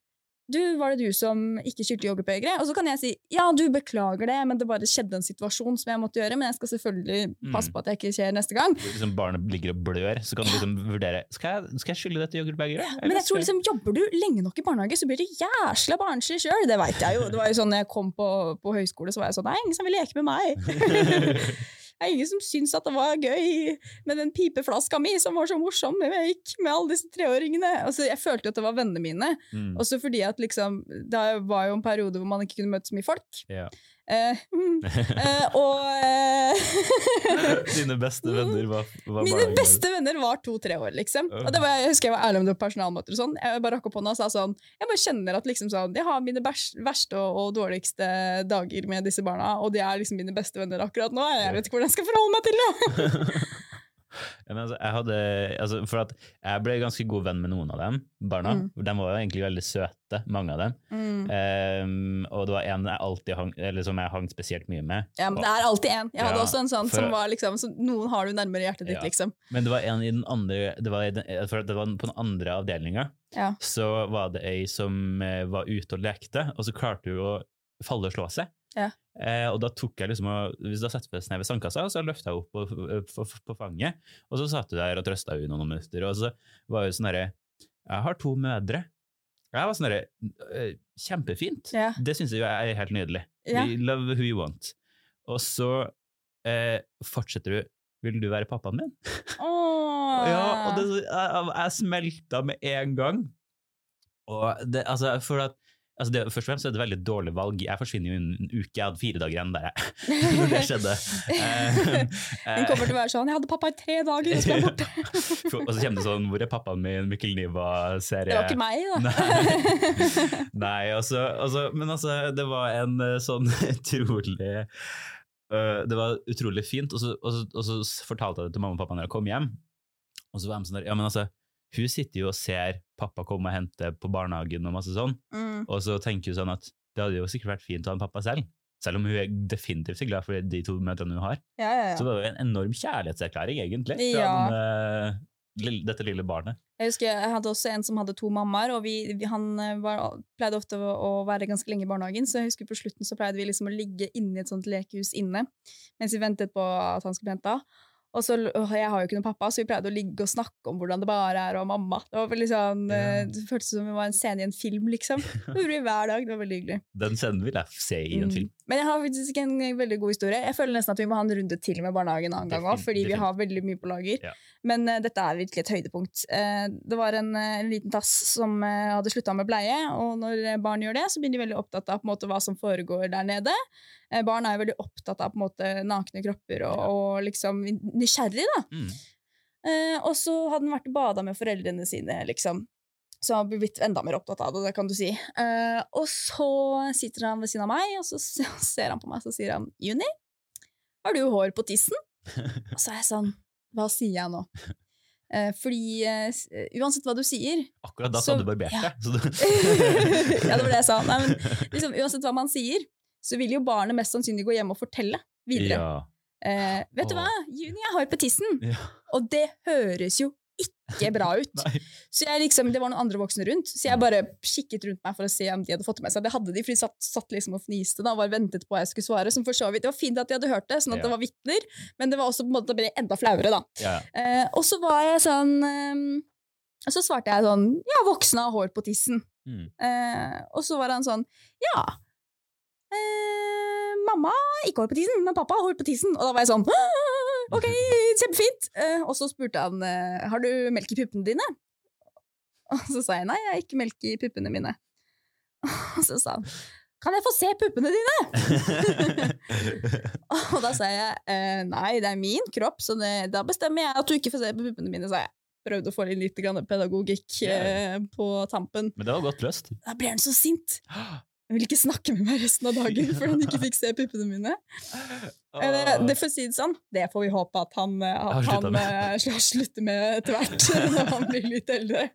Du, var det du som ikke skyldte yoghurtbegeret? Og så kan jeg si ja, du, beklager det, men det bare skjedde en situasjon som jeg måtte gjøre, men jeg skal selvfølgelig passe Mm. på at det ikke skjer neste gang. Liksom barnet ligger og blør, så kan du liksom vurdere Skal jeg, skal jeg skylle dette yoghurtbegeret? Men jeg tror liksom, jobber du lenge nok i barnehage, så blir du jæsla barnslig sjøl. Det veit jeg jo. Det var jo sånn, jeg kom på, på høyskole, så var jeg sånn Nei, ingen som vil leke med meg. [laughs] Det er ingen som syns at det var gøy med den pipeflaska mi som var så morsom når jeg gikk med alle disse treåringene. Altså, jeg følte jo at det var vennene mine. Mm. Også fordi at liksom, det var jo en periode hvor man ikke kunne møte så mye folk. Ja. Eh, mm, [laughs] eh, og eh, [laughs] Dine beste venner var, var Mine beste venner var to-tre år, liksom. Og det var, jeg husker jeg var ærlig om det på personalmøter og sånn. Jeg bare rakk opp hånda og sa sånn Jeg bare kjenner at liksom sånn Jeg har mine verste og, og dårligste dager med disse barna, og de er liksom mine beste venner akkurat nå. Jeg vet ikke hvordan jeg skal forholde meg til det! [laughs] Men altså, jeg hadde, altså, for at jeg ble ganske god venn med noen av dem, barna. Mm. De var jo egentlig veldig søte, mange av dem. Ehm, og det var en jeg alltid hang, eller som jeg hang spesielt mye med. Ja, men det er alltid en. Jeg hadde Ja, også en sånn for- som var liksom så Noen har du nærmere hjertet ditt, Ja. liksom. Men det var en i den andre det var, den, det var på den andre avdelinga. Ja. Så var det ei som eh, var ute og lekte, og så klarte hun å falle og slå seg. Ja. Eh, og da tok jeg liksom Hvis du setter seg ned ved sandkassa, så løfta jeg opp på, på, på fanget, og så satt hun der og trøsta henne noen minutter. Og så var hun sånn herre Jeg har to mødre. Jeg var sånn herre eh, Kjempefint. Ja. Det syns jeg er helt nydelig. Ja. We Love who you want. Og så eh, fortsetter du Vil du være pappaen min? Oh. [laughs] Ja, og det, jeg, jeg smelta med en gang. Og det, altså, for at Altså det, først og fremst er det et veldig dårlig valg. Jeg forsvinner jo innen en uke. Jeg hadde fire dager igjen der jeg, [laughs] når det skjedde. [laughs] Hun Den kommer til å være sånn 'Jeg hadde pappa i tre dager, og så ble jeg borte'. [laughs] Og så kommer det sånn 'Hvor er pappaen min?' Mikkel Niva-serie. Det var ikke meg, da. Nei. Nei, altså, altså Men altså, det var en eh, sånn utrolig uh, Det var utrolig fint, og så, og, så, og så fortalte jeg det til mamma og pappa når jeg kom hjem. Og så var de sånn der Ja, men altså, hun sitter jo og ser pappa komme og hente på barnehagen og masse sånn, Mm. og så tenker hun sånn at det hadde jo sikkert vært fint å ha en pappa selv. Selv om hun er definitivt glad for de to møtene hun har. Ja, ja, Så det var jo en enorm kjærlighetserklæring, egentlig, fra Ja. den, uh, lille, dette lille barnet. Jeg husker jeg hadde også en som hadde to mammaer, og vi, vi, han eh, var, pleide ofte å, å være ganske lenge i barnehagen, så jeg husker på slutten så pleide vi liksom å ligge inne i et sånt lekehus inne, mens vi ventet på at han skulle bli henta. Og så, jeg har jo ikke noen pappa, så vi pleide å ligge og snakke om hvordan det bare er å ha mamma. Det var veldig sånn, Ja. eh, det føltes som vi var en scene i en film, liksom. [laughs] Det gjorde vi hver dag, det var veldig hyggelig. Den scenen vil jeg se i en Mm. film. Men jeg har faktisk en veldig god historie. Jeg føler nesten at vi må ha en runde til med barnehagen en annen gang òg, fordi vi har veldig mye på lager. Ja. Men uh, dette er virkelig et høydepunkt. Uh, det var en, eh, en liten tass som hadde slutta med bleie, og når barn gjør det, så blir de veldig opptatt av på måte, hva som foregår der nede. Barn er jo veldig opptatt av på måte, nakne kropper og, og liksom nysgjerrig, da. Mm. Og så hadde han vært og bada med foreldrene sine, liksom. Så har ble blitt enda mer opptatt av det, det kan du si. Uh, og så sitter han ved siden av meg, og [laughs] så ser han på meg, så sier han Juni, har du hår på tissen? Og så er jeg sånn, hva sier jeg nå? Uh, fordi uh, uansett hva du sier Akkurat da Så- sa du barbert deg. Ja. [laughs] Ja, det var det jeg sa. Nei, men liksom, uansett hva man sier, så vil jo barnet mest sannsynlig gå hjem og fortelle videre. Ja. Vet du hva? Juni, jeg har hår på tissen! Ja. Og det høres jo ikke bra ut. [laughs] Så jeg liksom, Det var noen andre voksne rundt, så jeg bare kikket rundt meg for å se om de hadde fått det med seg. Det hadde de, for de satt, satt liksom og fniste da, og bare ventet på at jeg skulle svare. Som for så vidt, Det var fint at de hadde hørt det, sånn at Ja. det var vitner, men det var også på en måte ble enda flauere. da. Ja. Eh, og så var jeg sånn eh, så svarte jeg sånn Ja, voksne har hår på tissen. Mm. Eh, og så var han sånn Ja. Eh, mamma ikke holdt på tissen, men pappa holdt på tissen. Og da var jeg sånn «Ah, Ok, kjempefint. Eh, og så spurte han eh, har du melk i puppene dine. Og så sa jeg nei, jeg har ikke melk i puppene mine. Og så sa han kan jeg få se puppene dine? [laughs] Og da sa jeg eh, nei, det er min kropp, så det, da bestemmer jeg at du ikke får se på puppene mine, sa jeg. Prøvde å få inn litt pedagogikk yeah. på tampen. Men det var godt løst. Da ble han så sint. [gasps] Han vil ikke snakke med meg resten av dagen [laughs] for han ikke fikk se puppene mine. Eller, det får si det sånn, det får vi håpe at han, eh, at han eh, sl- slutter med etter hvert, [laughs] [laughs] når han blir litt eldre.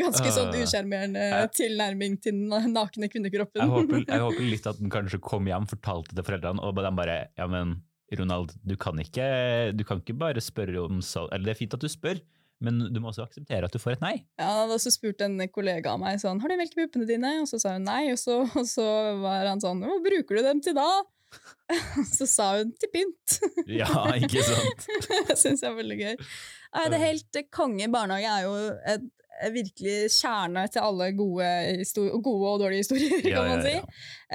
Ganske sånn usjarmerende tilnærming til den nakne kvinnekroppen. Jeg håper, jeg håper litt at han kanskje kom hjem, fortalte til foreldrene, og de bare Ja, men Ronald, du kan ikke, du kan ikke bare spørre om så Eller det er fint at du spør, men du må også akseptere at du får et nei. Ja, da så spurte spurt en kollega av meg sånn, har du melk i puppene dine? Og så sa hun nei, og så, og så var han sånn, hva bruker du dem til da? [laughs] Så sa hun til pynt. [laughs] Ja, ikke sant? [laughs] Det syns jeg er veldig gøy. Nei, det helt eh, konge barnehage er jo et, et virkelig kjerne til alle gode, gode og dårlige historier, kan Ja, man si. ja.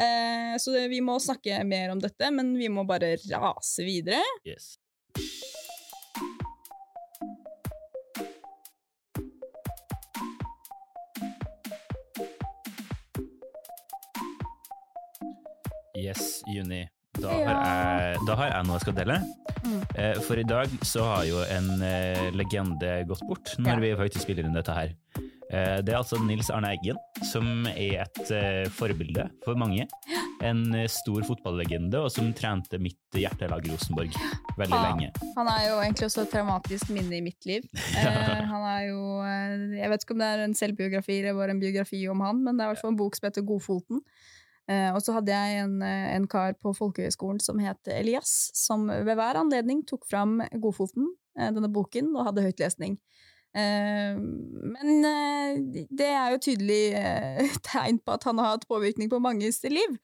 Eh, så det, vi må snakke mer om dette, men vi må bare rase videre. Yes. Yes, Juni. Da har, jeg, da har jeg noe jeg skal dele. Mm. Eh, For i dag så har jo en eh, legende gått bort, når vi faktisk spiller inn dette her. Eh, Det er altså Nils Arne Eggen, som er et forbilde for mange. En stor fotballegende, og som trente mitt hjertelag Rosenborg veldig Ja. lenge. Han er jo egentlig også et traumatisk minne i mitt liv. [laughs] Eh, han er jo Jeg vet ikke om det er en selvbiografi eller bare en biografi om han, men det er i hvert fall en bok som heter Godfoten. Eh, og så hadde jeg en, eh, en kar på folkehøyskolen som het Elias, som ved hver anledning tok fram Godfoten, eh, denne boken, og hadde høytlesning. Men det er jo tydelig [laughs] tegn på at han har hatt påvirkning på manges liv.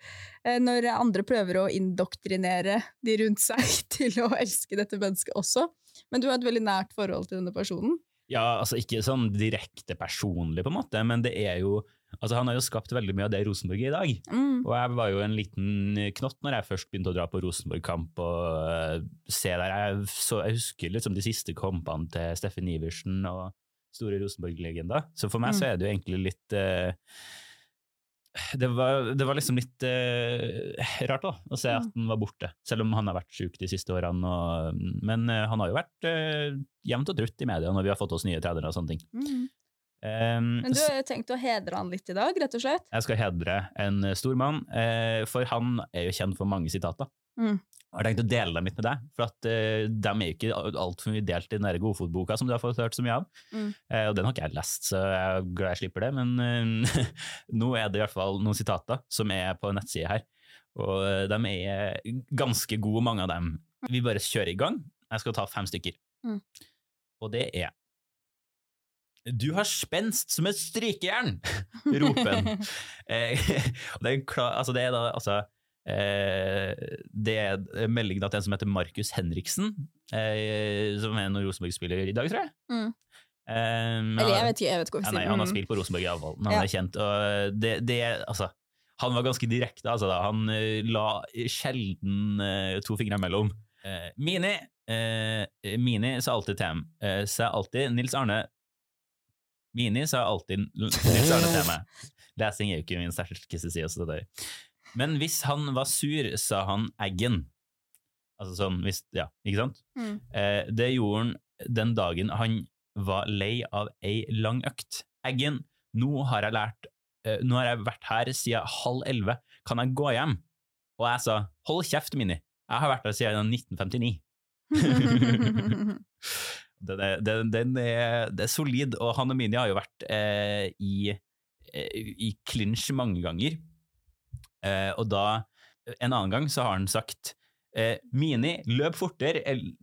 Når andre prøver å indoktrinere de rundt seg [laughs] til å elske dette mennesket også. Men du har et veldig nært forhold til denne personen. Ja, altså ikke sånn direkte personlig, på en måte, men det er jo Altså, han har jo skapt veldig mye av det Rosenborg er i dag. Mm. Og jeg var jo en liten knott når jeg først begynte å dra på Rosenborg-kamp og uh, se der. Jeg, så, jeg husker liksom de siste kampene til Steffen Iversen og store Rosenborg-legender. Så for meg Mm. så er det jo egentlig litt eh, det, var, det var liksom litt eh, rart da, å se at han var borte, selv om han har vært syk de siste årene. Og, men eh, han har jo vært uh, jevnt og trutt i media når vi har fått oss nye trenere og sånne ting. Mm. Um, Men du har jo tenkt å hedre han litt i dag, rett og slett? jeg skal hedre en stor mann, eh, for han er jo kjent for mange sitater. Mm. Jeg har tenkt å dele dem litt med deg, for at uh, de er jo ikke altfor mye delt i den der Godfotboka som du har fått hørt så mye av. Mm. Uh, og den har ikke jeg lest, så jeg er glad jeg slipper det, men uh, [laughs] nå er det i hvert fall noen sitater som er på nettsida her, og de er ganske gode, mange av dem. Vi bare kjører i gang. Jeg skal ta fem stykker. Mm. Og det er Du har spenst som et strykejern! [laughs] roper han. [laughs] Eh, det, altså det er da altså Det er meldingen melding til en som heter Markus Henriksen, eh, som er en Rosenborg-spiller i dag, tror jeg. Mm. Eh, Eller jeg vet ikke, jeg vet ikke hva ja, nei, han har Mm. spilt på Rosenborg men Ja. han er kjent. Og det, det altså Han var ganske direkte, altså. da. Han eh, la sjelden uh, to fingre imellom. Uh, Mini uh, Mini sa alltid til ham eh, Sa alltid Nils Arne Mini sa alltid Nils Arne til meg. [laughs] Lesing er jo ikke min sterkeste side. Men hvis han var sur, sa han Eggen. Altså sånn, hvis, ja, ikke sant? Mm. Eh, det gjorde han den dagen han var lei av ei lang økt. Eggen, nå har jeg lært eh, Nå har jeg vært her siden halv elleve, kan jeg gå hjem? Og jeg sa hold kjeft, Mini, jeg har vært her siden 1959. Den er, den, den er, det er solid, og han og Mini har jo vært eh, i, eh, i clinch mange ganger. Eh, og da, en annen gang, så har han sagt eh, Mini, løp fortere, eller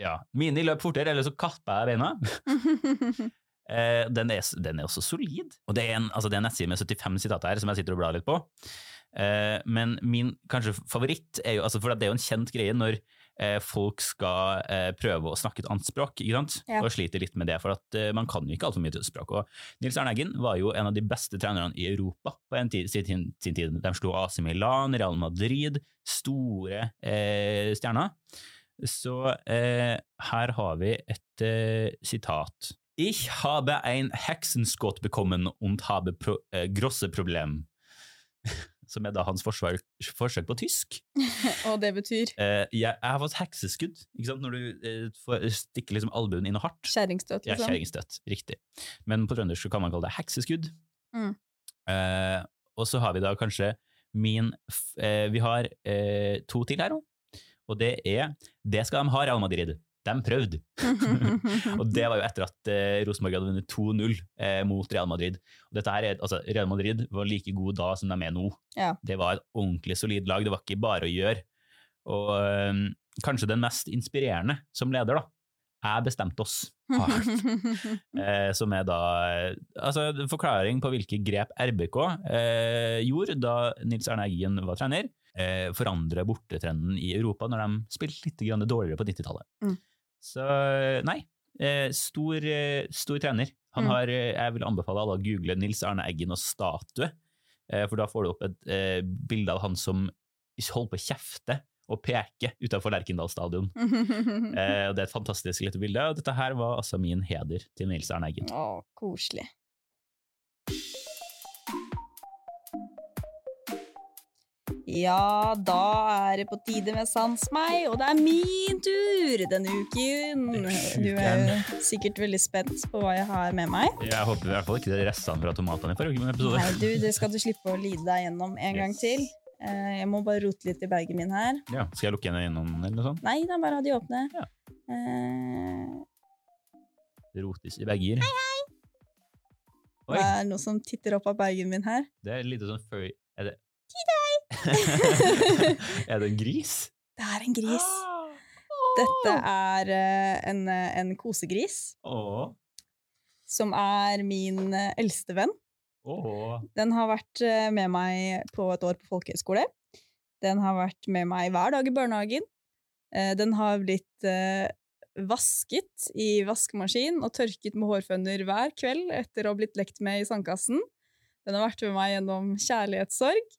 Ja, Mini, løp fortere, eller så kapper jeg beina. [laughs] Eh, den, er, den er også solid. Og det er en, altså det er en nettside med 75 sitater her som jeg sitter og blar litt på. Eh, men min kanskje favoritt er jo altså For det er jo en kjent greie når folk skal eh, prøve å snakke et annet språk, ikke sant? Ja. og sliter litt med det, for at eh, man kan jo ikke altfor mye tysk språk. Og Nils Arne Eggen var jo en av de beste trenerne i Europa på en tid, sin, sin tid. De slo AC Milan, Real Madrid, store eh, stjerner. Så eh, her har vi et eh, sitat. Ich habe ein Hexenskott bekommen und habe pro, eh, grosse problem. [laughs] Som er da hans forsvar, forsøk på tysk. [laughs] Og det betyr Eh, jeg, jeg har fått hekseskudd, ikke sant? når du eh, får stikker liksom albuen inn og hardt. kjerringstøt, Ja, kjerringstøt, riktig. Men på trøndersk kan man kalle det hekseskudd. Mm. Eh, og så har vi da kanskje min eh, Vi har eh, to til her nå, og det er Det skal de ha, Real Madrid. De prøvde. [laughs] og det var jo etter at eh, Rosenborg hadde vunnet 2-0 eh, mot Real Madrid. Og dette her er, altså, Real Madrid var like god da som de er nå. Ja. Det var et ordentlig solid lag, det var ikke bare å gjøre. Og eh, kanskje den mest inspirerende som leder, da. Jeg bestemte oss. [laughs] Eh, som er da eh, altså, forklaring på hvilke grep RBK eh, gjorde da Nils Erne Eggen var trener. Eh, forandre bortetrenden i Europa når de spilte litt dårligere på 90-tallet. Mm. Så nei, eh, stor, eh, stor trener. Han Mm. har, eh, jeg vil anbefale alle å google Nils Arne Eggen og statue, for da får du opp et bilde av han som holder på å kjefte og peke utenfor Lerkendal stadion. [laughs] Eh, det er et fantastisk lite bilde, og dette her var altså min heder til Nils Arne Eggen. Å, koselig. Ja, da er det på tide med Sans meg, og det er min tur denne uken. Du er jo sikkert veldig spent på hva jeg har med meg. Jeg håper i hvert fall ikke det restene fra tomatene i forrige episode. Nei, du, det skal du slippe å lide deg gjennom en gang til. Eh, Jeg må bare rote litt i bagen min her. Ja, skal jeg lukke igjen øynene eller noe sånt? Nei, da bare ha de åpne. Ja. Uh... Det rotes i bager. Oi, Det er noe som titter opp av bagen min her. det er litt sånn furry Er det [laughs] Er det en gris? Det er en gris. Dette er eh, en, eh, en kosegris, Åh. som er min eh, eldste venn. Åh. Den har vært med meg på et år på folkehøyskole. Den har vært med meg hver dag i barnehagen. Eh, Den har blitt vasket i vaskemaskin og tørket med hårføner hver kveld etter å ha blitt lekt med i sandkassen. Den har vært med meg gjennom kjærlighetssorg.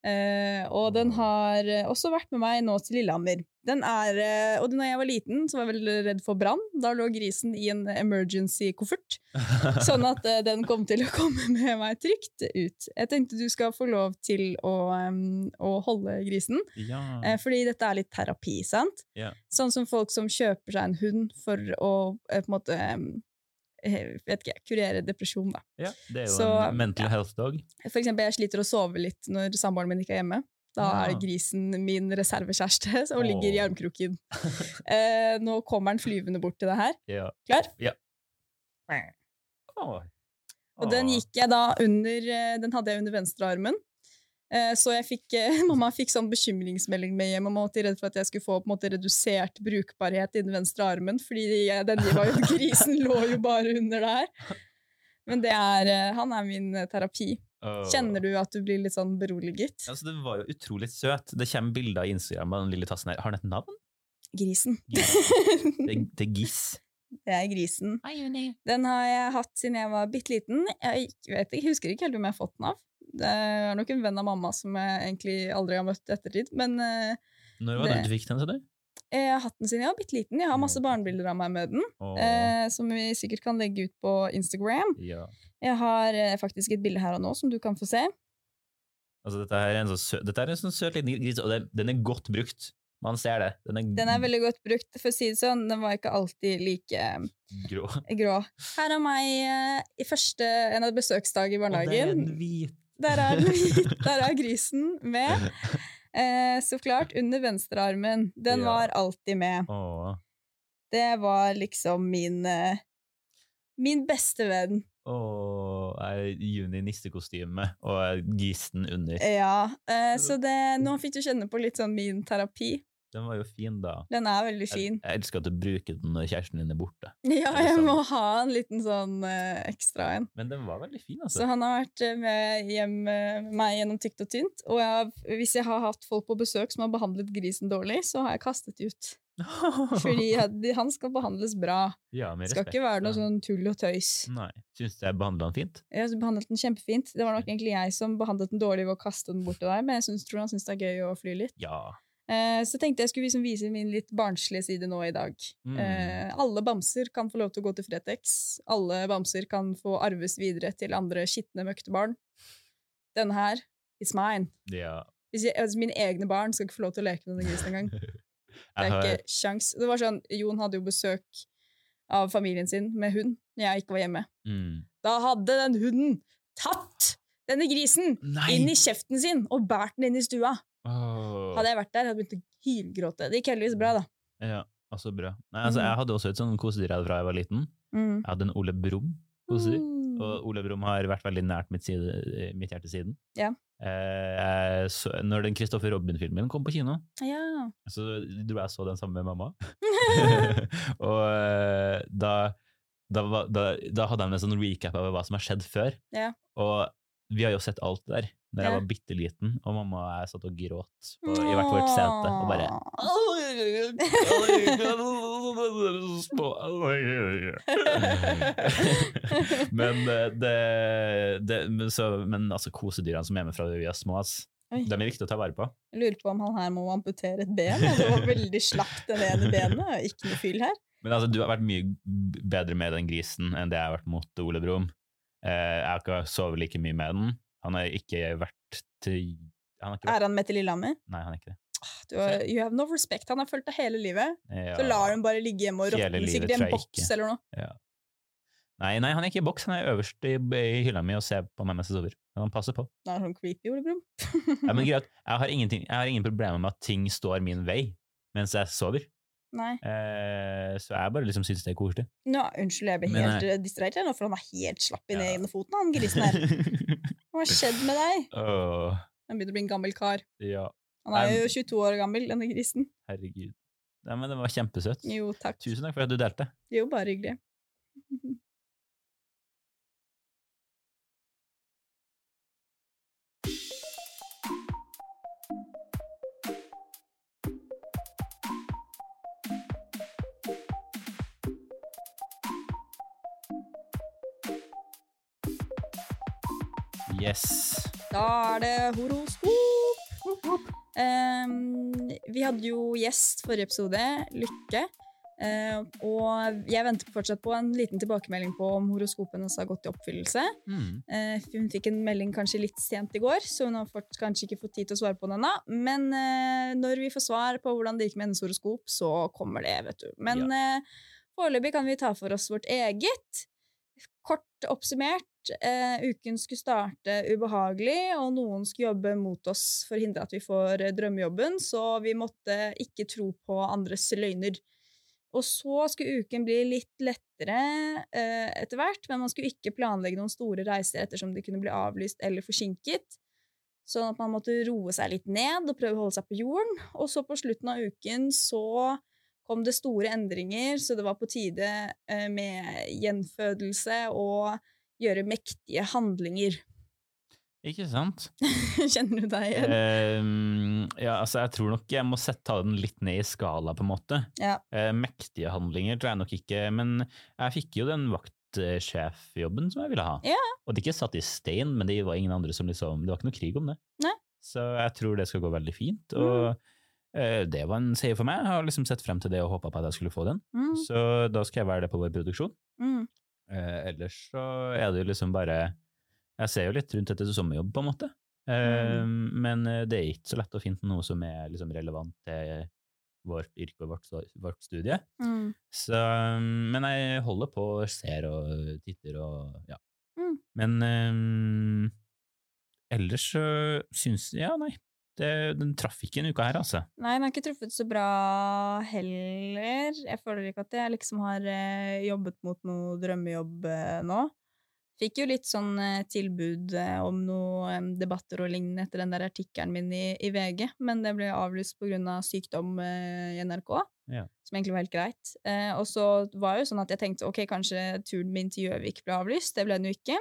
Eh, og den har eh, også vært med meg nå til Lillehammer. Den er, uh, og da jeg var liten, så var jeg vel redd for brann. Da lå grisen i en emergency-koffert, sånn at uh, den kom til å [laughs] komme med meg trygt ut. Jeg tenkte du skal få lov til å, um, å holde grisen, Ja. fordi dette er litt terapi, sant? Yeah. Sånn som folk som kjøper seg en hund for å på en måte eh, vet ikke, kurere depresjon, da. ja. Det er jo Så- en mental health dog. For eksempel, jeg sliter å sove litt når samboeren min ikke er hjemme. Da er Ja. grisen min reservekjæreste [laughs] som ligger i armkroken. [laughs] Eh, nå kommer den flyvende bort til deg her. Ja. Klar? Åh. Og den gikk jeg da under eh, Den hadde jeg under venstrearmen. Eh, Så jeg fikk, eh, [laughs] mamma fikk sånn bekymringsmelding med hjem. Mamma var redd for at jeg skulle få på en måte redusert brukbarhet i den venstre armen, fordi den var jo, [laughs] grisen lå jo bare under der. Men det er, eh, han er min terapi. Kjenner du at du blir litt sånn beroliget? Altså, det var jo utrolig søt. Det kommer bilder i Instagram av den lille tassen her. Har den et navn? Grisen. Ja. Det, det er Giss. [laughs] Det er grisen. Den har jeg hatt siden jeg var bitte liten. Jeg, jeg husker ikke helt hvem jeg har fått den av. Det er nok en venn av mamma som jeg egentlig aldri har møtt i ettertid. Men eh, Når var det du fikk den, til deg? jeg har hatt den siden jeg var bitte liten. Jeg har masse barnebilder av meg med den, eh, som vi sikkert kan legge ut på Instagram. Ja. Jeg har eh, faktisk et bilde her og nå som du kan få se. Altså, dette, er en sånn sø dette en sånn søt liten gris, og det, den er godt brukt. Man ser det. Den er, Den er veldig godt brukt, for å si det sånn. Den var ikke alltid like eh, grå. grå. Her er meg eh, i første en av besøksdag i Og det er en hvit. Der er, den [laughs] der er grisen med. Eh, så klart, under venstrearmen. Den Ja. var alltid med. Åh. Det var liksom min eh, Min beste venn. Er Juni nissekostyme og gisten under. Ja, eh, så det, nå fikk du kjenne på litt sånn min terapi. Den var jo fin, da. Den er veldig fin. jeg elsker at du bruker den når kjæresten din er borte. [laughs] Ja, jeg sant? må ha en liten sånn uh, ekstra en. Men den var veldig fin, altså. Så han har vært eh, med hjem med meg gjennom tykt og tynt. Og jeg, hvis jeg har hatt folk på besøk som har behandlet grisen dårlig, så har jeg kastet de ut. [laughs] Fordi jeg- han skal behandles bra. ja, med Det skal ikke være noe sånn tull og tøys. Nei. Syns du jeg behandla den fint? Jeg behandlet den kjempefint. Det var nok egentlig jeg som behandlet den dårlig ved å kaste den bort til deg, men jeg synes, tror han syns det er gøy å fly litt. Ja. Eh, så tenkte jeg skulle liksom vise min litt barnslige side nå i dag. Mm. Eh, alle bamser kan få lov til å gå til Fretex. Alle bamser kan få arves videre til andre skitne møktebarn. Denne her, it's mine. ja. Hvis jeg, altså, mine egne barn skal ikke få lov til å leke med denne grisen engang. [laughs] Det er ikke sjans. Det var sånn, Jon hadde jo besøk av familien sin med hund når jeg ikke var hjemme. mm. Da hadde den hunden tatt denne grisen Nei! inn i kjeften sin og båret den inn i stua. Åh. Hadde jeg vært der, hadde jeg begynt å hylgråte. Det gikk heldigvis bra, da. Ja, altså bra. Nei, altså, Mm. jeg hadde også et sånn kosedyr fra jeg var liten. Mm. Jeg hadde en Ole Brumm kosedyr. Mm. Og Ole Brumm har vært veldig nært mitt, side, mitt hjerte siden. Ja. Eh, så, når den Christopher Robin-filmen kom på kino, Ja. så dro jeg så den sammen med mamma. [laughs] [laughs] og eh, da, da, da, da hadde de en sånn recap av hva som har skjedd før. Ja. Og vi har jo sett alt der da jeg var bitte liten, og mamma og jeg satt og gråt på, i hvert vårt sete. Og bare [laughs] [laughs] men eh, det, det men så, Men altså, kosedyrene som er med fra vi er små, ass, de er viktige å ta vare på. Jeg lurer på om han her må amputere et ben. Det var veldig slapt det ene benet. Ikke noe fyll her. Men altså, du har vært mye bedre med den grisen enn det jeg har vært mot Ole Brumm. Eh, jeg har ikke sovet like mye med den. Han har ikke vært til han er, Er han med til Lillehammer? Nei, han er ikke det. Du har, you have no respect. Han har fulgt deg hele livet. Ja. Så lar hun bare ligge hjemme og råtne sikkert i en boks eller noe. Nei, nei, han er ikke i boks, han er øverst i, i hylla mi og ser på meg mens jeg sover. Han passer på. Det er sånn creepy, Ole. Ja, men [laughs] greit, jeg har, jeg har ingen problemer med at ting står min vei mens jeg sover. Nei. Eh, så jeg bare liksom syns det er koselig. Nå, unnskyld, jeg ble helt distrahert her nå, for han er helt slapp i den Ja. ene foten, han grisen her. [laughs] Hva har skjedd med deg? [laughs] Åh, Han begynner å bli en gammel kar. ja, Han er jo 22 år gammel, denne grisen. herregud. Ja, men det var kjempesøtt. Jo, takk. Tusen takk for at du delte. Jo, bare hyggelig. [laughs] Yes. Da er det horoskop. Um, vi hadde jo gjest forrige episode, Lykke. Uh, og jeg venter fortsatt på en liten tilbakemelding på om horoskopene har gått i oppfyllelse. Mm. Uh, hun fikk en melding kanskje litt sent i går, så hun har fått, kanskje ikke fått tid til å svare på den ennå. Men uh, når vi får svar på hvordan det gikk med hennes horoskop, så kommer det, vet du. Men eh, foreløpig kan vi ta for oss vårt eget. Kort oppsummert, eh, uken skulle starte ubehagelig, og noen skulle jobbe mot oss for å hindre at vi får eh, drømmejobben, så vi måtte ikke tro på andres løgner. Og så skulle uken bli litt lettere eh, etter hvert, men man skulle ikke planlegge noen store reiser ettersom de kunne bli avlyst eller forsinket. Sånn at man måtte roe seg litt ned og prøve å holde seg på jorden. Og så på slutten av uken så kom det store endringer, så det var på tide eh, med gjenfødelse og gjøre mektige handlinger. Ikke sant? [laughs] Kjenner du deg igjen? Uh, ja, altså, jeg tror nok jeg må sette ta den litt ned i skala, på en måte. Ja. Uh, mektige handlinger tror jeg nok ikke, men jeg fikk jo den vaktsjefjobben som jeg ville ha. Ja. Og det ikke satt i stein, men det var ingen andre som liksom Det var ikke noe krig om det. Nei. Så jeg tror det skal gå veldig fint. Og eh, det var en seier for meg. Jeg har liksom sett frem til det og håpa på at jeg skulle få den. Mm, Så da skal jeg være det på vår produksjon. mm. Eh, ellers så er det jo liksom bare Jeg ser jo litt rundt etter sommerjobb, på en måte. Eh, Men eh, det er ikke så lett å finne noe som er liksom relevant til vårt yrke og vårt, vårt studie. Mm. Så, men jeg holder på og ser og titter og ja. Mm. Men um, ellers så syns Ja, nei. Det, den traff ikke en uke her, altså. Nei, den har ikke truffet så bra heller. Jeg føler ikke at jeg liksom har eh, jobbet mot noe drømmejobb eh, nå. Fikk jo litt sånn eh, tilbud om noen debatter og lignende etter den der artikkelen min i, i VG, men det ble avlyst på grunn av sykdom i NRK, Ja. som egentlig var helt greit. Eh, og så var det jo sånn at jeg tenkte ok, kanskje turen min til Gjøvik ble avlyst. Det ble den jo ikke.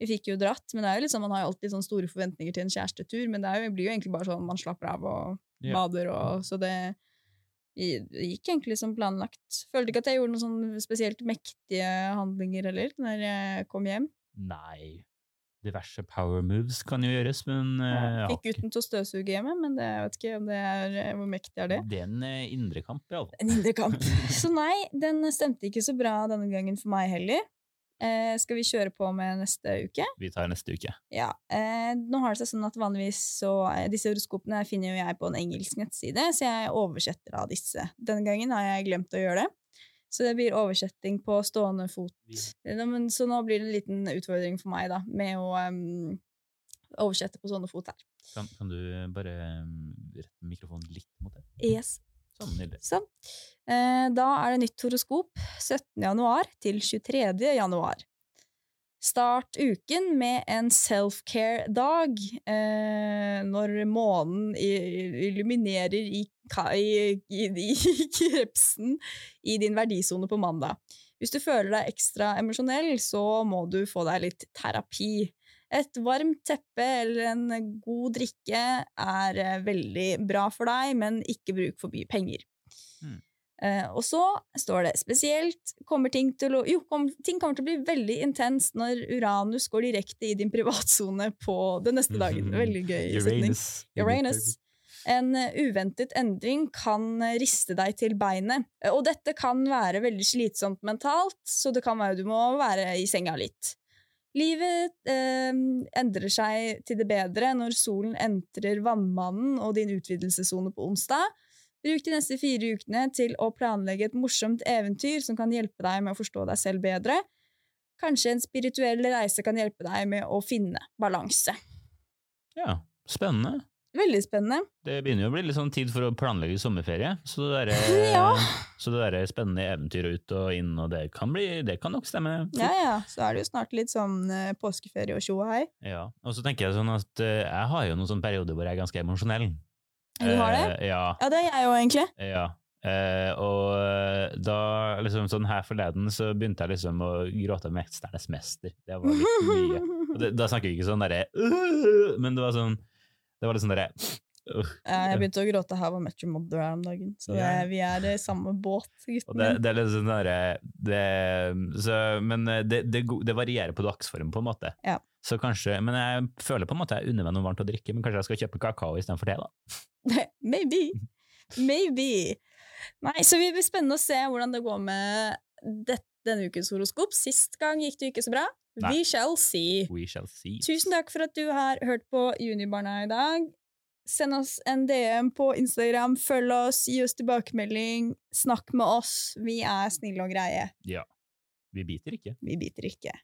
Vi fikk jo dratt, men det er jo liksom, man har jo alltid sånne store forventninger til en kjærestetur, men det jo, blir jo egentlig bare sånn man slapper av og yeah. bader, og, så det det gikk egentlig som planlagt. Følte ikke at jeg gjorde noen sånn spesielt mektige handlinger heller, når jeg kom hjem. Nei. Diverse power moves kan jo gjøres, men uh, Fikk gutten til å støvsuge hjemme, men det, jeg vet ikke om det er, hvor mektig er det. Det er en eh, indre kamp, iallfall. En indre kamp. [laughs] Så nei, den stemte ikke så bra denne gangen for meg heller. Eh, skal vi kjøre på med neste uke? Vi tar neste uke. Ja. Eh, nå har det seg sånn at vanligvis så eh, Disse horoskopene finner jo jeg på en engelsk nettside, så jeg oversetter av disse. Denne gangen har jeg glemt å gjøre det. Så det blir oversetting på stående fot. Ja, men, så nå blir det en liten utfordring for meg, da, med å um, oversette på stående fot her. Kan, kan du bare um, rette mikrofonen litt mot det? Yes. Sånn, nydelig. Sånn. Eh, da er det nytt horoskop 17. januar til 23. januar. Start uken med en self-care-dag, eh, når månen illuminerer i, i, i, i krepsen i din verdisone på mandag. Hvis du føler deg ekstra emosjonell, så må du få deg litt terapi. Et varmt teppe eller en god drikke er eh, veldig bra for deg, men ikke bruk for mye penger. Mm. Eh, og så står det spesielt kommer ting til å Jo, kom, ting kommer til å bli veldig intenst når Uranus går direkte i din privatsone på den neste dagen. [laughs] Veldig gøy setning. Uranus. Uranus. En eh, uventet endring kan riste deg til beinet, og dette kan være veldig slitsomt mentalt, så det kan være du må være i senga litt. Livet eh, endrer seg til det bedre når solen entrer vannmannen og din utvidelsessone på onsdag. Bruk de neste fire ukene til å planlegge et morsomt eventyr som kan hjelpe deg med å forstå deg selv bedre. Kanskje en spirituell reise kan hjelpe deg med å finne balanse. Ja, spennende. Veldig spennende. Det begynner jo å bli litt sånn tid for å planlegge sommerferie, så det derre [laughs] Ja. der spennende eventyret ut og inn, og det kan, bli, det kan nok stemme. Ja, ja. Så er det jo snart litt sånn eh, påskeferie og tjo og hei. Ja. Og så tenker jeg sånn at eh, jeg har jo noen sånne perioder hvor jeg er ganske emosjonell. Du har det? Eh, ja. Ja, det er jeg jo egentlig. ja. Eh, og eh, da, liksom sånn her forleden, så begynte jeg liksom å gråte med 'Mesternes mester'. Det var litt mye. [laughs] Det, da snakker vi ikke sånn derre «Øh», [laughs] Men det var sånn Det var litt sånn derre øh. Jeg begynte å gråte her var Metro Mother her om dagen, så det, vi er i samme båt, gutten det, det er litt sånn derre det, så, Men eh, det, det, det varierer på dagsform, på en måte. Ja. Så kanskje, Men jeg føler på en måte jeg unner meg noe varmt å drikke, men kanskje jeg skal kjøpe kakao istedenfor te, da. [laughs] Maybe. Maybe. Nei, så det blir spennende å se hvordan det går med det, denne ukens horoskop. Sist gang gikk det ikke så bra. Nei. We shall see. We shall see. Tusen takk for at du har hørt på Junibarna i dag. Send oss en DM på Instagram, følg oss, gi oss tilbakemelding, snakk med oss. Vi er snille og greie. Ja. Vi biter ikke. Vi biter ikke.